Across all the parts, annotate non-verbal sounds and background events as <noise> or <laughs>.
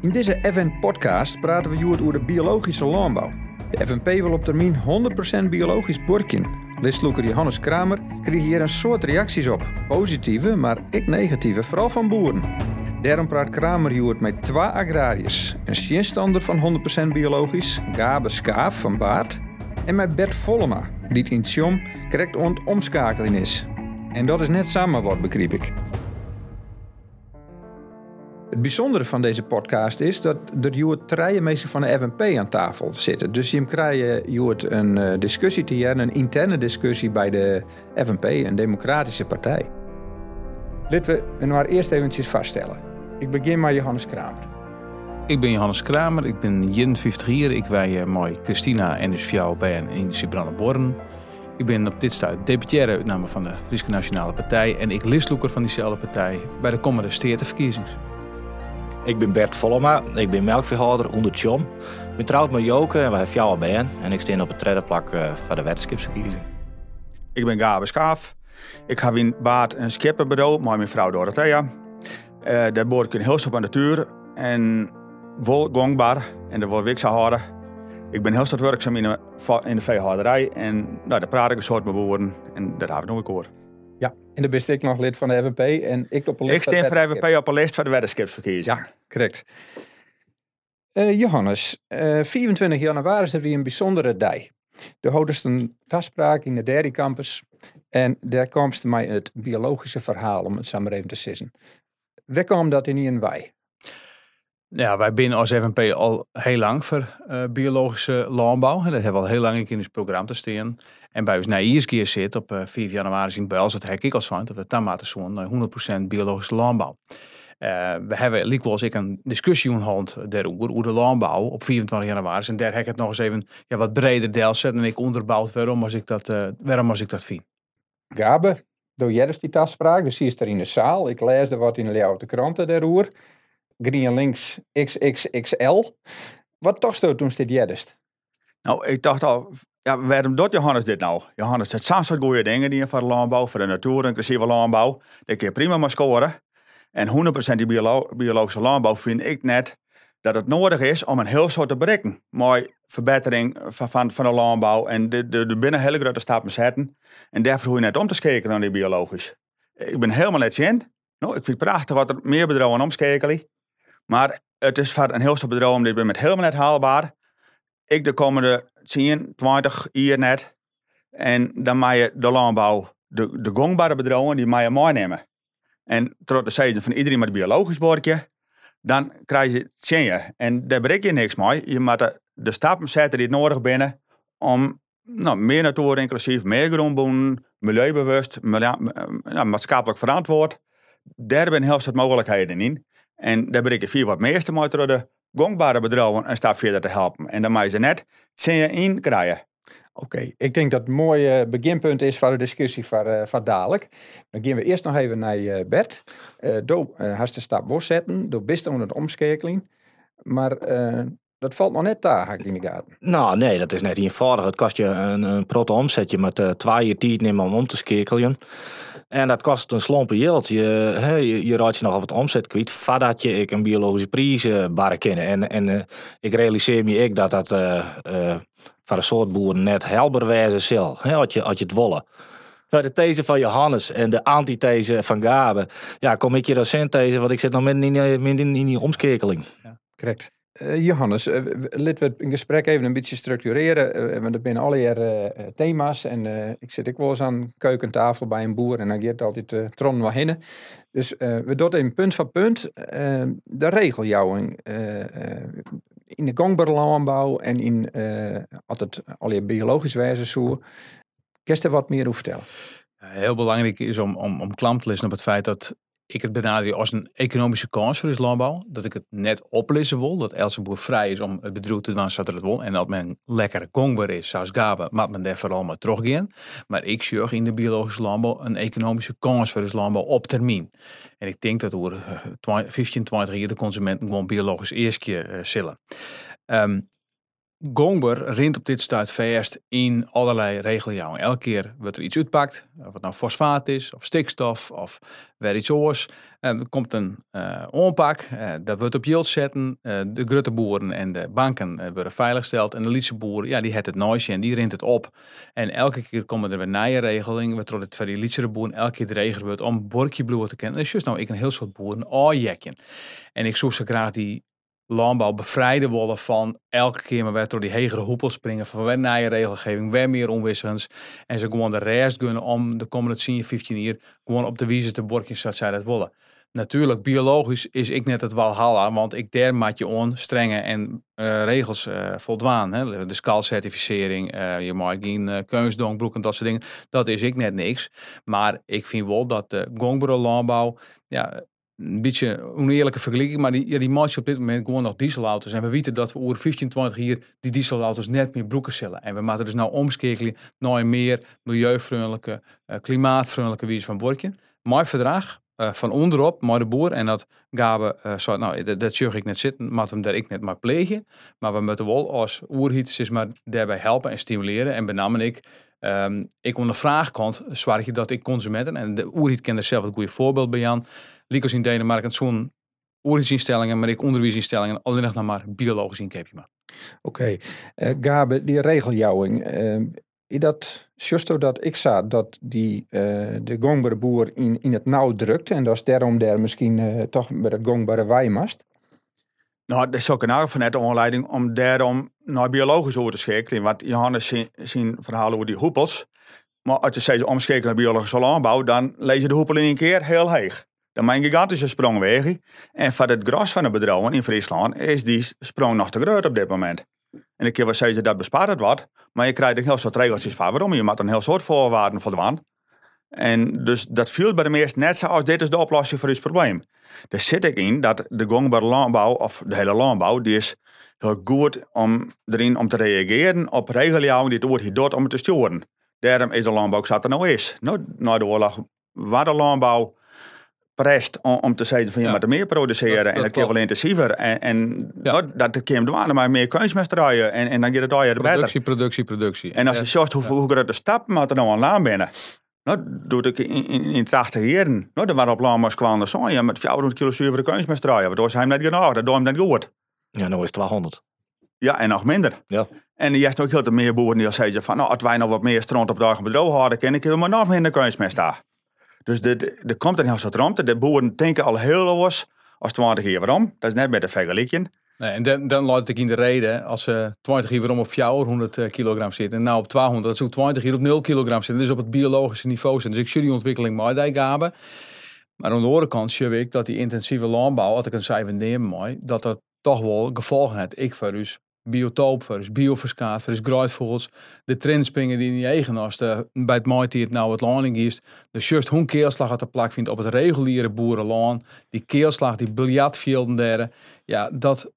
In deze FN-podcast praten we over de biologische landbouw. De FNP wil op termijn 100% biologisch borken. Listloeker Johannes Kramer kreeg hier een soort reacties op. Positieve, maar ik negatieve, vooral van boeren. Daarom praat Kramer met twee agrariërs. Een schienstander van 100% biologisch, Gabe Skaaf van Baart. En met Bert Vollema, die in Tjom correct ont omschakeling is. En dat is net samen wat, begreep ik. Het bijzondere van deze podcast is dat er Joert treien mensen van de FNP aan tafel zitten. Dus je krijgt een eh, discussie te jaren, een interne discussie bij de FNP, een democratische partij. Laten we maar eerst eventjes vaststellen. Ik begin met Johannes Kramer. Ik ben Johannes Kramer, ik ben 51 hier. Ik wij mooi Christina en dus vrouw bij in Sibranne Ik ben op dit stuit deputaire uitname van de Friese Nationale Partij en ik listloeker van diezelfde partij bij de komende steerteverkiezings. Ik ben Bert Vollema, ik ben melkveehouder onder Tjom. Ik ben met Joke en we hebben jou al bij en ik sta op het derde plak uh, voor de wetenschapsverkiezing. Ik ben Gabe Skaaf. Ik heb in Baat een schippenbureau met mijn vrouw Dorothea. Uh, daar boor ik een heel de tuur en vol gangbaar en daar wil ik zo houden. Ik ben heel stuk werkzaam in de, in de veehouderij en nou, daar praat ik een soort met boeren en daar heb ik nog een koor. Ja, en dan ben ik nog lid van de FNP en ik op een lijst. Ik stem voor de FNP op een lijst voor de weddenschapsverkiezingen. Ja, correct. Uh, Johannes, uh, 24 januari is er weer een bijzondere dag. De houders een afspraak in de derde campus en daar komt mij het biologische verhaal, om het samen even te zeggen. Waar kwam dat in in wij? Ja, wij binnen als FNP al heel lang voor uh, biologische landbouw. Dat hebben we al heel lang in ons programma te staan. En bij ons na keer zit op uh, 4 januari in Bels, het hek ik al zijn, dat we tomaten naar 100% biologische landbouw. Uh, we hebben likwijls ik een discussie gehad daarover, over de landbouw op 24 januari. En daar heb ik het nog eens even ja, wat breder deel zetten en ik onderbouwd waarom als ik dat, uh, waarom als ik dat vind. Gabe, door jij dus die afspraak, dus hier is er in de zaal. Ik lees er wat in de oude kranten daarover. Green links XXXL. Wat dacht je toen dit jedest? Nou, ik dacht al, ja, waarom doet Johannes dit nou? Johannes het zijn zo'n goede dingen die voor de landbouw, voor de natuur, inclusief landbouw. Dat kun je prima maar scoren. En 100% die biologische landbouw vind ik net dat het nodig is om een heel soort te bereiken. Mooi verbetering van, van, van de landbouw en de, de, de binnen hele grote stappen zetten. En daarvoor hoef je net om te schakelen naar die biologisch. Ik ben helemaal net zin. Nou, ik vind het prachtig wat er meer bedrijven omschakelen. Maar het is voor een heel soort bedrijf, dit ben met helemaal net haalbaar. Ik de komende 10, 20 jaar net. En dan mag je de landbouw, de, de gongbare bedrijven, die mag je meenemen. En tot de zeggen van iedereen met een biologisch bordje, dan krijg je het je. En daar bereik je niks mee. Je moet de, stappen zetten die nodig binnen om nou, meer natuur inclusief, meer groenboen, milieubewust, maatschappelijk verantwoord. Daar zijn heel veel mogelijkheden in. En daar bereik je vier wat meeste mee de gongbare bedrijven een stap verder te helpen. En dan moet je ze net je in krijgen. Oké, ik denk dat het een mooi beginpunt is voor de discussie van, uh, van dadelijk. Dan gaan we eerst nog even naar uh, Bert. Uh, Doe uh, de stap zetten, door best onder de omschakeling. Maar dat valt nog net daar, in de gaten. Nou, nee, dat is net eenvoudig. Het kost je een, een protte omzetje met uh, twee jaar tijd nemen om om te schakelen. En dat kost een slompe yield. Je, je, je raakt je nog op het omzet kwijt voordat je ik een biologische prijs uh, kennen. En, en uh, ik realiseer me ik dat dat uh, voor een soort boeren net helder wijzen zal. Als, je, als je het willen. Nou, de these van Johannes en de antithese van Gabe. Ja, kom ik je dan synthese, want ik zit nog midden in, die omschakeling. Ja, correct. Uh, Johannes, uh, laten we het gesprek even een beetje structureren. Uh, want er zijn thema's. En ik zit ook wel eens aan keukentafel bij een boer en dan gaat altijd uh, tron wat hinnen. Dus we doen punt voor punt de regeljouwing in de gangbare landbouw en in altijd allerlei biologisch wijze je er wat meer over vertellen? Heel belangrijk is om, om, om klam te lezen op het feit dat ik het benader als een economische kans voor de landbouw. Dat ik het net oplezen wil. Dat elke boer vrij is om het bedrijf te doen zodat het wil. En dat men lekker gongbaar is, zoals Gabe, maar men daar vooral maar teruggaan. Maar ik zorg in de biologische landbouw een economische kans voor de landbouw op termijn. En ik denk dat over 15, 20 jaar de consumenten gewoon biologisch eerst keer uh, zullen. Um, Gongber rint op dit stuit verst in allerlei regeljouwen. Elke keer wordt er iets uitpakt, of het nou fosfaat is, of stikstof, of weer iets oors. En er komt een uh, onpak, uh, dat wordt op yield zetten. De grutteboeren en de banken worden veiliggesteld. En de Lietse boeren, ja, die het het nooisje en die rint het op. En elke keer komen er weer nieuwe regelingen, waardoor het voor die Lietse boeren elke keer de regel wordt om borkje bloemen te kennen. Dus nou, ik een heel soort boeren jekken. En ik zoek ze graag die landbouw bevrijden willen van elke keer maar weer door die hegere hoepel springen van weer naar je regelgeving, weer meer onwissens. En ze gewoon de rest gunnen om de komende 10, 15 jaar gewoon op de wiezen te borkjes zoals zij dat willen. Natuurlijk, biologisch is ik net het walhalla, want ik der maak je strenge en uh, regels uh, voldwaan. Hè? De skaalcertificering, uh, je mag geen uh, en dat soort dingen. Dat is ik net niks. Maar ik vind wel dat de gongbere landbouw ja, een beetje een oneerlijke vergelijking, maar die, ja, die op dit moment gewoon nog dieselauto's. En we weten dat we over 15, 20 hier die dieselauto's net meer broeken zullen. En we maken dus nou omschakelen naar meer milieuvriendelijke, uh, klimaatvriendelijke wijze van worken. Mooi verdrag, uh, van onderop, maar de boer. En dat gaven, zo, nou, dat, dat ik net zitten, maar hem daar ik net maar plegen. Maar we moeten wel als oerhieters maar daarbij helpen en stimuleren. En benamen ik Um, ik de vraagkant zwaar je dat ik consumenten, en de Oerhiet kent er zelf een goede voorbeeld bij aan, Liekers in Denemarken zo'n oerhidsinstellingen, maar ik onderwijsinstellingen alleen nog maar biologisch in maar. Oké, okay. uh, Gabe, die regeljouwing, uh, is dat justo dat ik zag dat die, uh, de gongbare boer in, in het nauw drukte en dat is daarom daar misschien toch met het gongbare wijmast? Nou, dat is ook een van net aanleiding om daarom naar biologisch over te schakelen. Want Johannes zien, zien verhalen over die hoepels. Maar als je steeds omschakelt naar biologische landbouw, dan lees je de hoepel in een keer heel heeg. Dan mijn gigantische sprong weg. En van het gras van de bedrijven in Friesland is die sprong nog te groot op dit moment. En ik keer wel zeggen dat bespaart het wat, maar je krijgt een heel soort regeltjes van waarom. Je moet een heel soort voorwaarden voldaan. En dus dat viel bij de meesten net zoals dit is de oplossing voor het probleem. Daar zit ik in dat de gangbare landbouw, of de hele landbouw, die is heel goed om erin om te reageren op regeljouwen die het wordt hier om te sturen. Daarom is de landbouw zat er nou is. Nou, na de oorlog waar de landbouw prest om, om te zeggen van je ja. moet er meer produceren en dat kan wel intensiever. En, en ja. nou, dat komt er maar meer kunstmestrijden en, en dan gaat het al je beter. Productie, productie, productie. En als je zorgt hoe, hoe grote stap moet er nou aan laan binnen. Nou, doe ik in, in, in 80 jaren. Nou, dan waren op landbouw kwam de ja, met 400 kilo zuivere kunstmestrijden. Waardoor zijn net genoeg, dat doen net goed. Ja, nou is het 200. Ja, en nog minder. Ja. En je hebt ook heel veel meer boeren die zeggen van, nou, als wij nog wat meer stront op dag bedrijf hadden, ken ik we maar nog minder kunstmest daar. Dus er komt een heel soort ruimte. De boeren denken al heel anders als 20 jaar waarom. Dat is net met de vergelijking. Nee, en dan, dan laat ik in de reden, als ze 20 jaar waarom op 400 eh, kilogram zitten en nou op 200, dat ze 20 jaar op 0 kilogram zitten. Dus op het biologische niveau zijn. Dus ik zie die ontwikkeling maar gaben. Maar aan de andere kant zie ik dat die intensieve landbouw, als ik een cijfer neem mooi, dat dat toch wel gevolgen heeft. Ik voor biotoop, voor is bioverskaat, voor is graaivogels. De trendspringen die in als de, bij het maaien het nou het landing is. Dus juist hoe keelslag uit de plak vindt op het reguliere boerenlaan. Die keelslag, die biljartvelden daar. Ja, dat,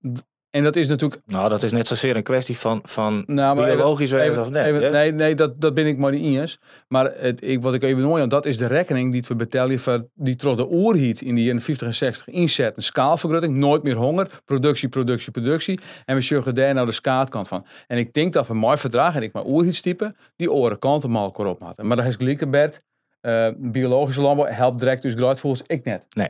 en dat is natuurlijk... Nou, dat is net zozeer een kwestie van, van nou, biologisch even, of net. nee, nee dat, dat ben ik maar niet eens. Maar het, ik, wat ik even aan, dat is de rekening die we betalen voor die trots de oorhiet in die 50 en 60 inzet. Een skaalvergroting, nooit meer honger, productie, productie, productie. En we zorgen daar nou de skaatkant van. En ik denk dat we mooi verdragen, en ik maar oorhietstype, die oren kanten mal op maken. Maar dat is gelijke uh, biologische landbouw helpt direct dus volgens ik net. Nee.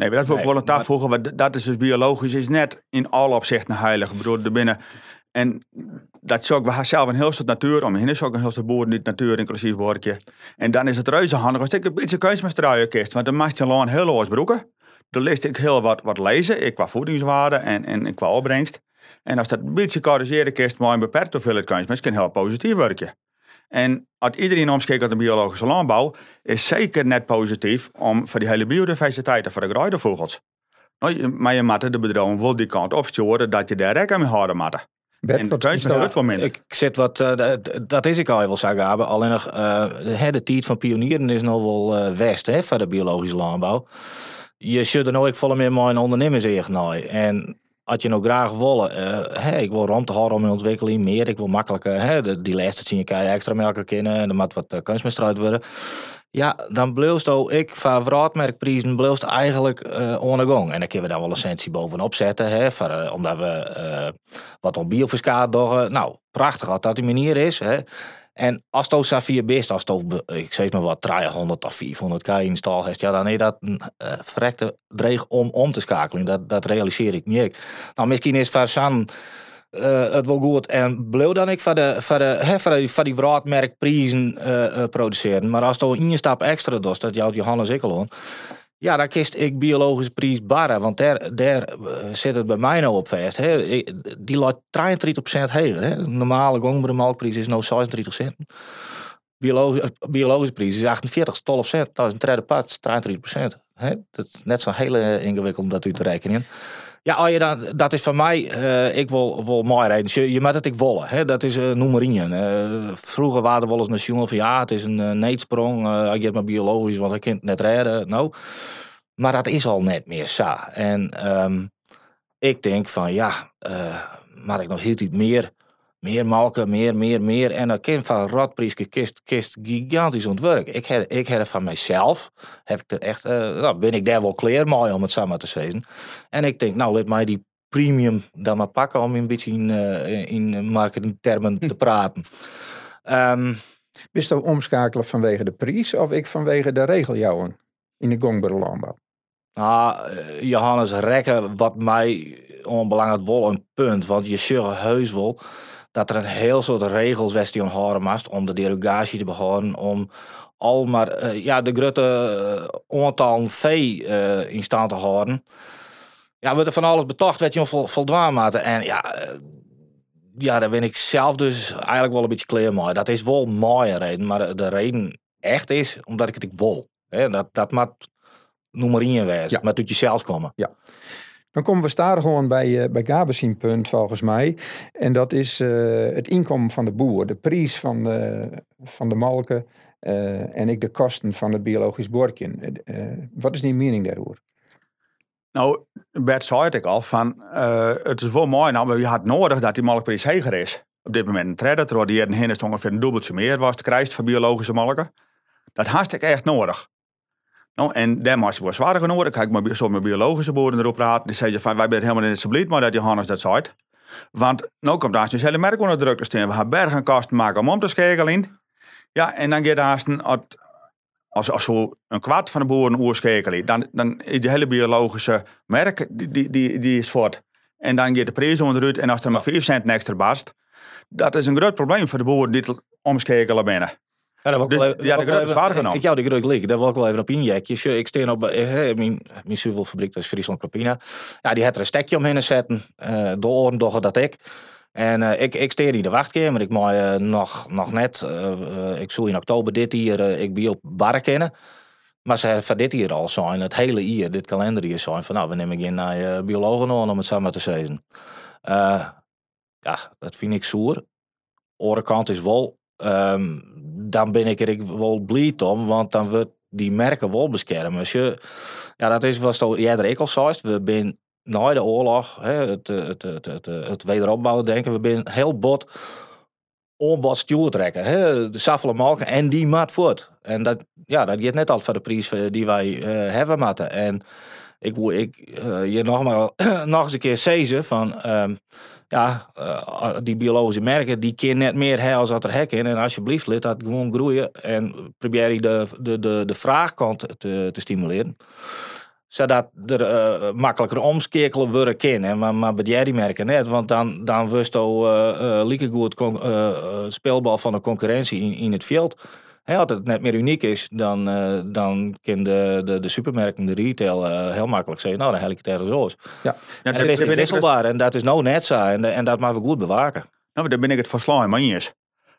Nee, maar dat wil ik wel een taal voegen, want dat is dus biologisch, is net in alle opzichten heilig. Ik bedoel, er binnen. En dat is ook, we hebben zelf een heel stuk natuur omheen. is ook een heel stuk boeren die natuur inclusief woordje. En dan is het reuze handig als ik een beetje kist. Want dan maakt je lang heel los broeken. Dan leest ik heel wat, wat lezen, ik qua voedingswaarde en, en, qua opbrengst. En als dat een beetje corrigeren kist, maar een beperkt hoeveelheid kunstmest, kan heel positief werken. En als iedereen omschakelt naar de biologische landbouw, is zeker net positief om voor die hele biodiversiteit en voor de gruidenvogels. Nou, maar je moet de bedrijven wel die kant opsturen dat je daar rekening mee houden moet. en dat is voor minder. Ik zit wat, uh, dat is ik al wel zeggen, alleen nog uh, de tijd van pionieren is nog wel uh, west hè, voor de biologische landbouw. Je zult er ik volle meer mijn ondernemers nou. En als je nou graag wil, uh, ik wil ruimte houden om in ontwikkeling, meer, ik wil makkelijker, hè, die lijsten zien je extra melken kennen en er moet wat uh, kunstmest worden. Ja, dan bleefst ook ik van vraatmerkprijzen bleefst eigenlijk uh, on gang. En dan kunnen we dan wel een licentie bovenop zetten, hè, voor, omdat we uh, wat op biofiscaal doen. Nou, prachtig dat dat die manier is. Hè. En als het Safir best, als het ik zeg maar wat 300 of 400 k in stal heeft, ja, dan is dat een uh, verrekte dreig om om te schakelen. Dat, dat realiseer ik niet. Nou, misschien is voor San uh, het wel goed en bleef dan ik voor de, voor de, hè, die, voor die uh, produceren. Maar als er een stap extra doet, dat jouw Johannes Ikkelon, ja, dan kiest ik biologisch barren, want daar, daar zit het bij mij nou op vast. Hè. Die laat 33% hoger. Hè. Normale gongbare melkprijs is nou 36 cent. Biologische, biologische prijs is 48, 12 cent. Dat is een tweede pad, 33% Dat is net zo heel ingewikkeld om dat u te rekenen. Ja, als je dan, dat is van mij, uh, ik wil, wil mooi rijden. Je, je moet het ik wollen, hè? dat is uh, noem maar uh, vroeger waren we wel eens een van ja, het is een neetsprong, uh, ik heb maar biologisch, want ik kan het net redden. Nou, maar dat is al net meer zo. En um, ik denk van ja, maar ik nog heel iets meer meer melken, meer, meer, meer. En dan kind van Radprieske kist, kist gigantisch ontwerp. Ik heb, ik heb van mijzelf, heb ik er echt, uh, nou, ben ik daar wel klaar mooi om het samen te zeggen. En ik denk, nou, let mij die premium dan maar pakken om een beetje in, uh, in marketingtermen te <laughs> praten. Um, Wist je omschakelen vanwege de prijs of ik vanwege de regeljouwen in de gongbare landbouw? Nou, Johannes Rekken, wat mij onbelangrijk wel een punt, want je zult heus wel dat er een heel soort regels was die moest om de derogatie te behouden, om al maar uh, ja, de grote uh, aantal vee uh, in stand te houden. Ja, we er van alles betocht, werd je vol, voldwaan maken. En ja, ja, daar ben ik zelf dus eigenlijk wel een beetje klaar mee. Dat is wel een mooie reden, maar de reden echt is omdat ik het ik wil. He, dat, dat moet noem maar in wijzen, ja. maar doet jezelf komen. Ja. Dan komen we staan gewoon bij, uh, bij volgens mij. En dat is uh, het inkomen van de boer, de prijs van de, van de malken uh, en ik de kosten van het biologisch borkje. wat is die mening daarover? Nou, Bert zei het ik al, van, het is wel mooi, nou, maar je had nodig dat die melkprijs hoger is. Op dit moment een terwijl die hier is ongeveer een dubbeltje meer was de krijgt van biologische melken. Dat haast ik echt nodig. Nou, en daar was wel zwaar genoeg. Ik kijk zo met biologische boeren erop praten. Die zeiden van, wij zijn helemaal niet zo blij maar dat Johannes dat zei. Want nu komt daar dus hele merk onder druk te staan. We gaan bergen kosten maken om om te schakelen. Ja, en dan gaat daar als, als zo een kwart van de boeren oerschakelen, dan, dan is die hele biologische merk, die, die, die, die is voort. En dan gaat de prijs onderuit en als er maar 5 cent extra bast, dat is een groot probleem voor de boeren die omschakelen binnen. Ja, dat dus, even, ja, de grote zwaar genomen. Ik jou de grote liggen, daar wil ik wel even op injekken. Ik steen op eh, mijn, mijn zuivelfabriek, dat is Friesland Campina. Ja, die had er een stekje omheen zetten. Uh, de oren doggen dat ik. En uh, ik, ik steer in de wachtkamer. Ik mag uh, nog, nog net, ik zal in oktober dit jaar, ik ben op barren kennen. Maar ze van dit hier al zijn, het hele jaar, dit kalenderjaar zijn, van nou, we nemen in naar biologen om het samen te zeggen. ja, dat vind ik zoer. Andere kant is wel, um, dan ben ik er wel blij om, want dan wordt die merken wel beschermen. Je, ja, dat is wat jij ik al zei. We zijn na de oorlog, het, het, het, het, het wederopbouwen denken, we zijn heel bot onbod stuur trekken. Hè, de saffelen maken en die maat voort. En dat, ja, dat net altijd voor de prijs eh, die wij uh, hebben matten. En ik wil ik, uh, je nog, maar, <coughs> nog eens een keer zeggen van... Um, ja, uh, die biologische merken, die keer net meer hè als dat er hek in. En alsjeblieft, laat dat gewoon groeien. En probeer je de, de, de, de vraagkant te, te stimuleren. Zodat er uh, makkelijker omskekelen worden kan. Maar, maar bij die merken net, want dan, dan wist al uh, speelbal van de concurrentie in, in het veld. Hey, als het net meer uniek is, dan, uh, dan kan de, de, de supermerken, de retail uh, heel makkelijk zeggen, nou dan hel ik het ergens zo. Ja. ja dat is niet wisselbaar en dat is nou net zo en, en dat moeten we goed bewaken. Nou, daar ben ik het verslaan, maar niet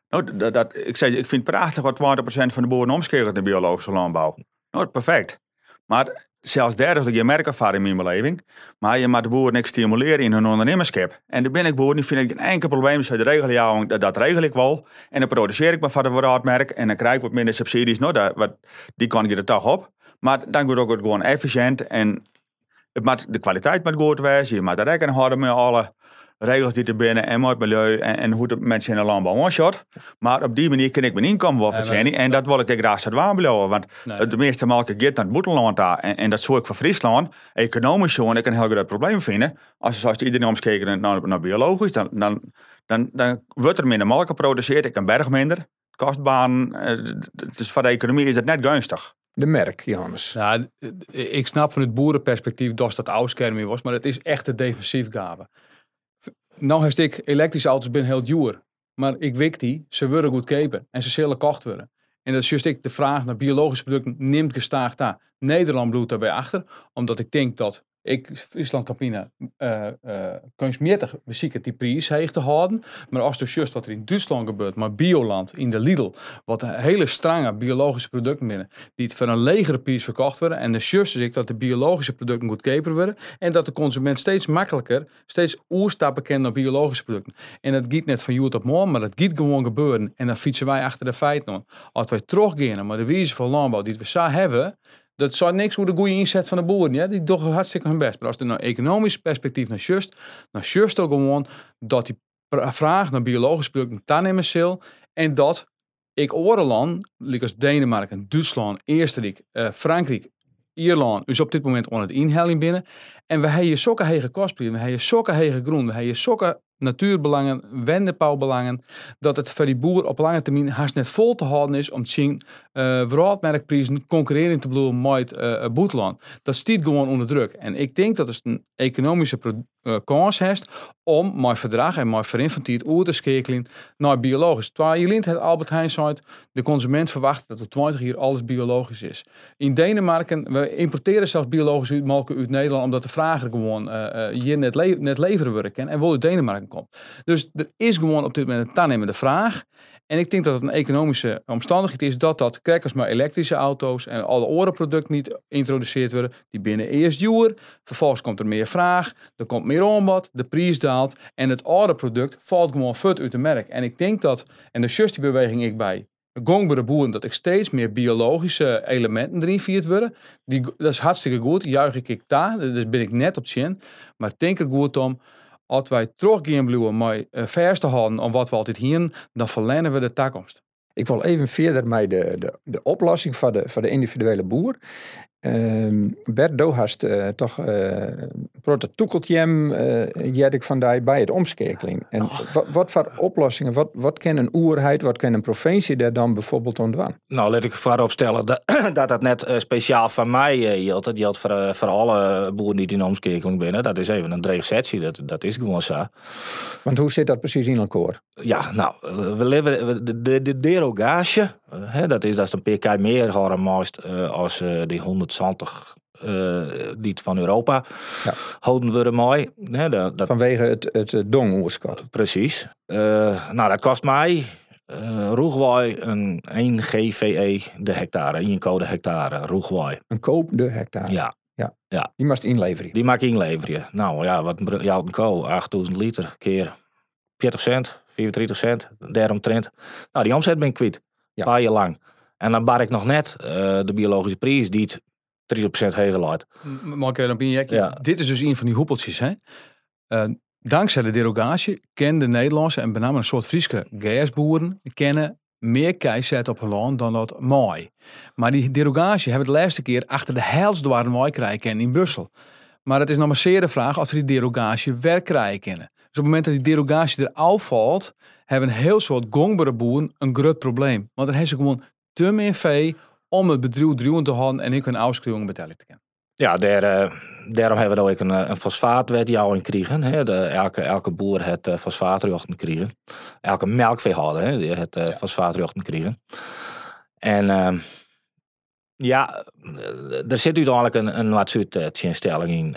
Nou, dat, dat, ik, zei, ik vind het prachtig wat 20% van de boeren omscheren in de biologische landbouw. Nou, perfect. Maar zelfs derde is je merkervaring in mijn beleving. Maar je moet de boeren niks stimuleren in hun ondernemerschap. En de ben ik boer, die vind ik een enkel probleem. De regel jou, dat, regel ik wel. En dan produceer ik maar van het merk. En dan krijg ik wat minder subsidies. Nou, dat, wat, die kan je er toch op. Maar dan wordt ook gewoon efficiënt. En het moet, de kwaliteit moet goed wezen. Je moet rekening houden met alle regels die er binnen en het milieu en, en hoe de mensen in de landbouw aanschot. Maar op die manier kan ik mijn inkomen wel verdienen en dat wil ik graag zo waar blijven. Want Nee. de meeste melken gaat naar het boeteland daar en, en dat zorgt voor Friesland. Economisch zo, en ik een heel groot probleem vinden. Als, zoals iedereen omskeken naar, naar biologisch, dan, dan, dan, dan wordt er minder melk geproduceerd, ik een berg minder. Kostbaan, eh, dus voor de economie is dat net gunstig. De merk, Johannes. Ja, eh, ik snap van het boerenperspectief dat dat oudskerming was, maar het is echt een defensiefgave. Nou heeft ik elektrische auto's ben heel duur, maar ik weet die, ze worden goedkoper en ze zullen kocht worden. En dat is juist ik de vraag naar biologische producten neemt gestaag daar. Nederland bloedt daarbij achter, omdat ik denk dat ik Friesland Campina uh, kunstmatig bezieken die prijs heeg te houden. Maar als dus juist wat er in Duitsland gebeurt, maar Bioland in de Lidl, wat een hele strange biologische producten binnen, die het voor een legere prijs verkocht worden. En de juist is ik dat de biologische producten goedkoper worden en dat de consument steeds makkelijker, steeds oerstappen kent naar biologische producten. En dat gaat net van joet op morgen, maar dat gaat gewoon gebeuren. En dan fietsen wij achter de feiten. Als wij teruggaan maar de wijze van landbouw die we zo hebben, dat zou niks voor de goede inzet van de boeren. Ja? Die doen hartstikke hun best. Maar als er naar economisch perspectief naar just, dan just ook gewoon dat die vraag naar biologische producten toenemen zal. En dat ik orenland, als Denemarken, Duitsland, Oostenrijk, uh, Frankrijk, Ierland, dus op dit moment onder het inhelling binnen. En we hebben zulke hege kostprijzen, we hebben zulke hege groen, we hebben zulke natuurbelangen, wendepauwbelangen, dat het voor die boer op lange termijn haast net vol te houden is om te zien uh, wereldmerkprijzen concurreren te blijven met uh, boetland. Dat stiet gewoon onder druk. En ik denk dat het een economische uh, kans heeft om met verdrag en met verinfantiert oer te schakelen naar biologisch. Terwijl je lint het Albert Heijn zei, de consument verwacht dat op 20 hier alles biologisch is. In Denemarken, we importeren zelfs biologische melken uit Nederland omdat de vraag er gewoon hier net, net leveren worden en wel uit Denemarken Dus er is gewoon op dit moment een aannemende vraag. En ik denk dat het een economische omstandigheid is dat dat, als maar elektrische auto's en alle orenproducten niet geïntroduceerd worden, die binnen eerst duur, vervolgens komt er meer vraag, er komt meer aanbod, de prijs daalt en het oude product valt gewoon fut uit de merk. En ik denk dat, en de die beweging ik bij gongbare boeren, dat ik steeds meer biologische elementen erin viert worden. Die, dat is hartstikke goed, juich ik daar, dus ben ik net op zin. Maar denk er goed om, als wij teruggaan blijven met uh, vers te om wat we altijd hier, dan verlengen we de toekomst. Ik wil even verder met de, de, de oplossing voor de, voor de individuele boer. Uh, Bert Dohast uh, toch uh, prototoekeltjem uh, Jerk van Dij bij het omschakeling. En oh. wat, wat voor oplossingen, wat, wat kan een oerheid, wat kan een provincie daar dan bijvoorbeeld ontwaan? Nou, laat ik voorop stellen dat <clears throat> dat, dat net uh, speciaal van mij uh, geldt. Dat geldt voor, uh, voor alle boeren die in de omschakeling binnen. Dat is even een dreig setje, dat, dat is gewoon zo. Want hoe zit dat precies in elkaar? Ja, nou, we leven de, de, de derogage, hè, dat is dat is een pk meer horen als die 120 uh, die van Europa ja. houden we er mooi. Nee, dat, dat... Vanwege het, het dongoerskot. Precies. Uh, nou, dat kost mij uh, roegwaai een 1 GVE de hectare, 1 code hectare, roegwaai. Een koop de hectare? Ja. Ja. ja. Die moest inleveren? Die maak inleveren. Nou ja, wat ja, een ko, 8000 liter keer 40 cent, 34 cent, daaromtrent. Nou, die omzet ben ik kwijt. Ja. Paar jaar lang. En dan bar ik nog net uh, de biologische prijs die het 30% hoger laat. Maar ik dan ben ja. Dit is dus een van die hoepeltjes. Hè? Uh, dankzij de derogatie kennen de Nederlandse en met name een soort Friese gasboeren kennen meer keizet op hun land dan dat mooi. Maar die derogatie hebben we de laatste keer achter de helsdwaren mooi krijgen in Brussel. Maar het is nog maar zeer de vraag of we die derogatie werk krijgen kennen. Dus op het moment dat die derogatie er afvalt, hebben een heel soort gongbare boeren een groot probleem. Want dan hebben ze gewoon te meer vee om het bedrijf druwen te houden en ik een afschrijving betalen te kunnen. Ja, daar, uh, daarom hebben we ook een, een fosfaatwet jou in kregen. Hè. De, elke, elke boer het uh, fosfaatrechten kregen. Elke melkveehouder hè, die het uh, ja. fosfaatrechten kregen. En uh, ja, er zit uiteindelijk een, een wat instelling in.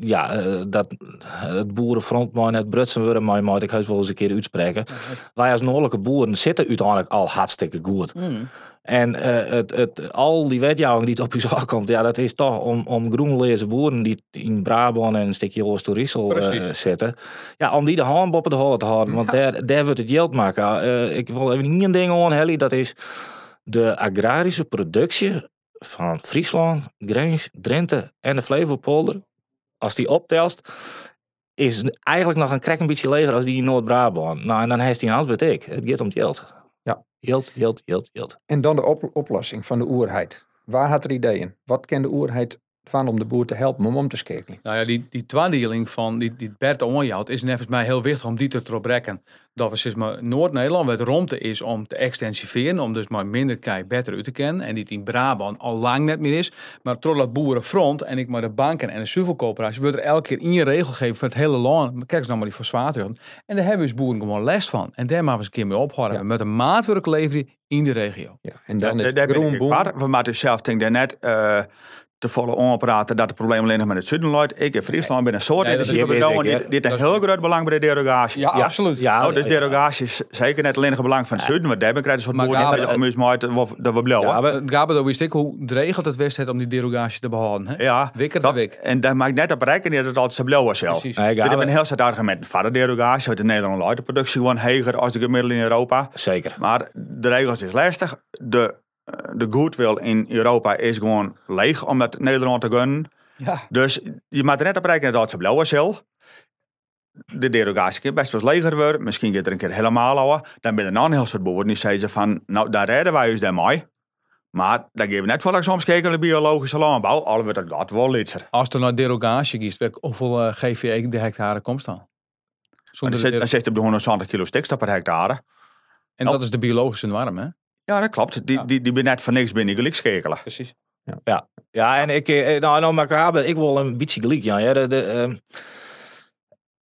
ja, dat het boerenfront maar net brutsen worden, maar moet ik heus wel eens een keer uitspreken. Ja, Wij als noordelijke boeren zitten uiteindelijk al hartstikke goed. Mm. En uh, het, het, al die wetjouwing die het op je komt, ja, dat is toch om, om groenlezen boeren die in Brabant en een stukje Oost-Toerissel uh, zitten. Ja, om die de hand op de holen te houden. Want ja. daar, daar wordt het geld maken. Uh, ik wil even niet een ding aan, Helly. Dat is de agrarische productie van Friesland, Grens, Drenthe en de Flevopolder. Als die optelst, is eigenlijk nog een krek een beetje leger als die in Noord-Brabant. Nou, en dan heeft hij een antwoord ik. Het gaat om het geld. Ja. Geld, geld, geld, geld. En dan de op- oplossing van de oerheid. Waar had er ideeën? Wat kan de oerheid van om de boer te helpen om om te schakelen? Nou ja, die, die tweedeling van die, die Bert onjouwt is volgens mij heel wichtig om die te trekken. Dat we zeg maar Noord-Nederland met ruimte is om te extensiveren, om dus maar minder kei beter uit te kennen. En die in Brabant al lang net meer is. Maar dat boerenfront en ik maar de banken en de zuivelcoöperatie wordt er elke keer in je regel gegeven voor het hele land. Kijk eens nou maar die verzwateren. En daar hebben we dus boeren gewoon les van. En daar maken we eens een keer mee ophouden. Ja. Met een maatwerk leveren in de regio. Ja, en dan is daar ik groenboom. waar. We moeten zelf denk ik net eh, te volle onpraten dat het probleem alleen nog met het zuiden loopt. Ik in Friesland ben een soort Nee, dat is- dat is Dit, dit is Dat een is- heel groot belang bij de derogatie. Ja, absoluut. Ja, Oh, dus derogatie is zeker net alleen nog belang van het zuiden. Want daar ben ik een soort die om eens maar uit dat we. Ja, Ja, we- wist ik hoe geregeld het wist het om die derogatie te behouden. Hè? Wikker dat- de wik. En daar maak ik net op rekenen dat het altijd zo blauw was zelf. Gabe- hebben een heel sterk argument voor de derogatie. Nederland loopt de productie gewoon hoger als de gemiddelde in Europa. Zeker. Maar de regels is lastig. De, de goodwill in Europa is gewoon leeg om dat Nederland te gunnen. Ja. Dus je moet er net op rekenen dat het zo blauw is. heel. De derogatie kan best wel leger worden. Misschien gaat er een keer helemaal houden. Dan ben je een heel soort boeren die zeggen van... Nou, daar redden wij ons daarmee. Maar dan geven we net voor soms kijken naar de biologische landbouw. Al wordt het gaat wel litser. Als er naar derogatie kiest, hoeveel eh, GVE de hectare komt dan? Zonder dan zit, dan zit op de 120 kilo stikstof per hectare. En dat is de biologische warm, hè? Ja, dat klopt. Die, Ja. die, die ben net voor niks binnen gelijk schakelen. Precies. Ja, en ik, eh, nou, nou, ik wil een beetje gelijk, ja. ja de, de, ehm,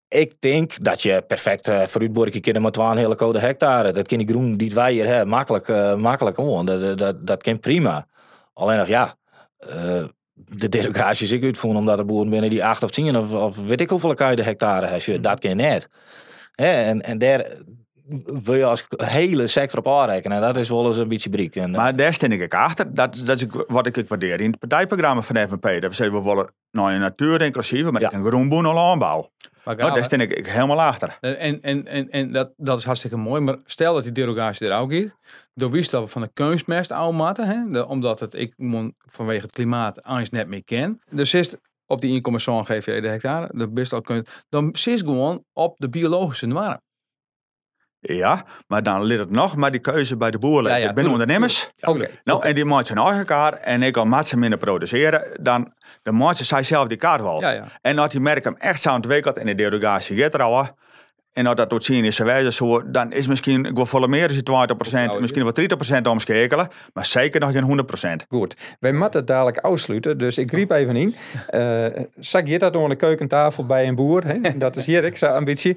ik denk dat je perfect uh, vooruitborken kunnen met een hele code hectare. Dat kan die groen die wij hier hebben, makkelijk, eh, makkelijk om. Dat, dat, dat, dat kan prima. Alleen nog, ja, eh, de derogatie is ik uitvoeren omdat er boeren binnen die 8 of 10 of, of weet ik hoeveel de hectare hebben. Dat kan net. Hè, en, en daar wil je als hele sector op aanrekenen. En dat is wel eens een beetje briek. En, Maar daar steen ik ook achter. Dat, dat is wat ik ook waardeer in het partijprogramma van de FNP. Dat we zeggen, we willen nou een natuur inclusief, maar Ja. ik een groenboer en landbouw. Maar Nou, daar steen ik, ik helemaal achter. en en, en, en dat, dat is hartstikke mooi. Maar stel dat die derogatie er ook is. Door wist dat we van de kunstmest aanmaten. Hè? De- omdat het, ik vanwege het klimaat eens net meer ken. Dus is op die 1,7 GVE de hectare. De best al kunst. Dan zit gewoon op de biologische warm. Ja, maar dan ligt het nog maar die keuze bij de boer. Ja, liggen. ja, ik ben tuurlijk, ondernemers. Oké. Nou, en die maakt zijn eigen kaart. En ik kan ze minder produceren. Dan de zij zelf die kaart wel. Ja, ja. En als die merk hem echt zo ontwikkeld en de derogatie gaat. En als dat tot zien is wijze zo, dan is misschien ik wil volle meer dan 20%, misschien wel 30% omschakelen, maar zeker nog geen 100%. Goed, wij moeten het dadelijk afsluiten, dus ik riep even in. Uh, zag je dat aan de keukentafel bij een boer? Hè? <laughs> Dat is hier ik zijn ambitie.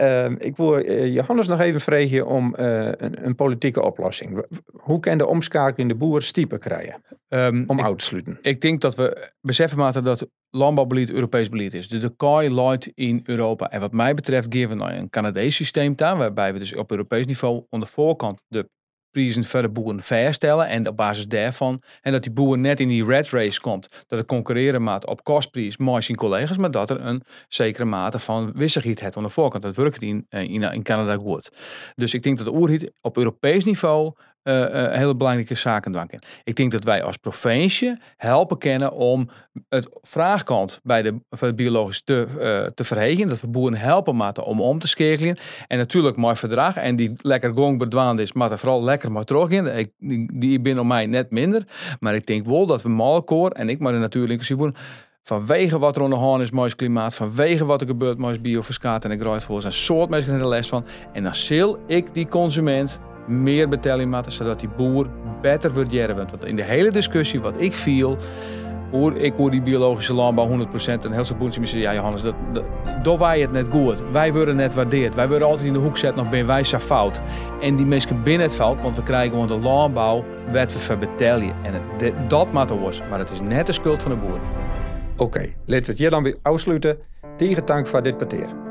Uh, ik wil uh, Johannes nog even vragen om uh, een, een, politieke oplossing. Hoe kan de omschakeling in de boer stieper krijgen? Um, om ik, uit te sluiten. Ik denk dat we beseffen moeten dat landbouwbeleid Europees beleid is. De kooi loopt in Europa. En wat mij betreft geven we een Canadees systeem daar, waarbij we dus op Europees niveau aan de voorkant de prijzen voor de boeren vaststellen en op basis daarvan en dat die boer net in die red race komt, dat het concurreren maat op kostprijs zijn collega's, maar dat er een zekere mate van wissigheid heeft aan de voorkant. Dat werkt in, in, in Canada goed. Dus ik denk dat de oerhiet op Europees niveau hele belangrijke zaken. Ik denk dat wij als provincie helpen kennen om het vraagkant bij de, biologisch te, uh, te verhegen. Dat we boeren helpen maten om om te schakelen. En natuurlijk mooi verdrag. En die lekker gong bedwaand is, maar er vooral lekker maar terug in. Ik, die, die op mij net minder. Maar ik denk wel dat we malkoor en ik maar de natuurlijke boeren vanwege wat er onderhand is, mooi klimaat, vanwege wat er gebeurt, mooi biofiscaat en ik voor een soort mensen les van. En dan zal ik die consument meer betalen moeten, zodat die boer beter wordt. Want in de hele discussie wat ik viel, hoor ik hoor die biologische landbouw 100% en heel veel boeren zeggen, ja Johannes, dat, dat, wij het net goed. Wij worden net waardeerd. Wij worden altijd in de hoek gezet, nog ben wij zo fout. En die mensen binnen het fout, want we krijgen gewoon de landbouw, werd we verbetalen. En dat maakt ons. Maar het is net de schuld van de boer. Oké, okay, laten we dan weer afsluiten. Tegen dank voor dit parteer.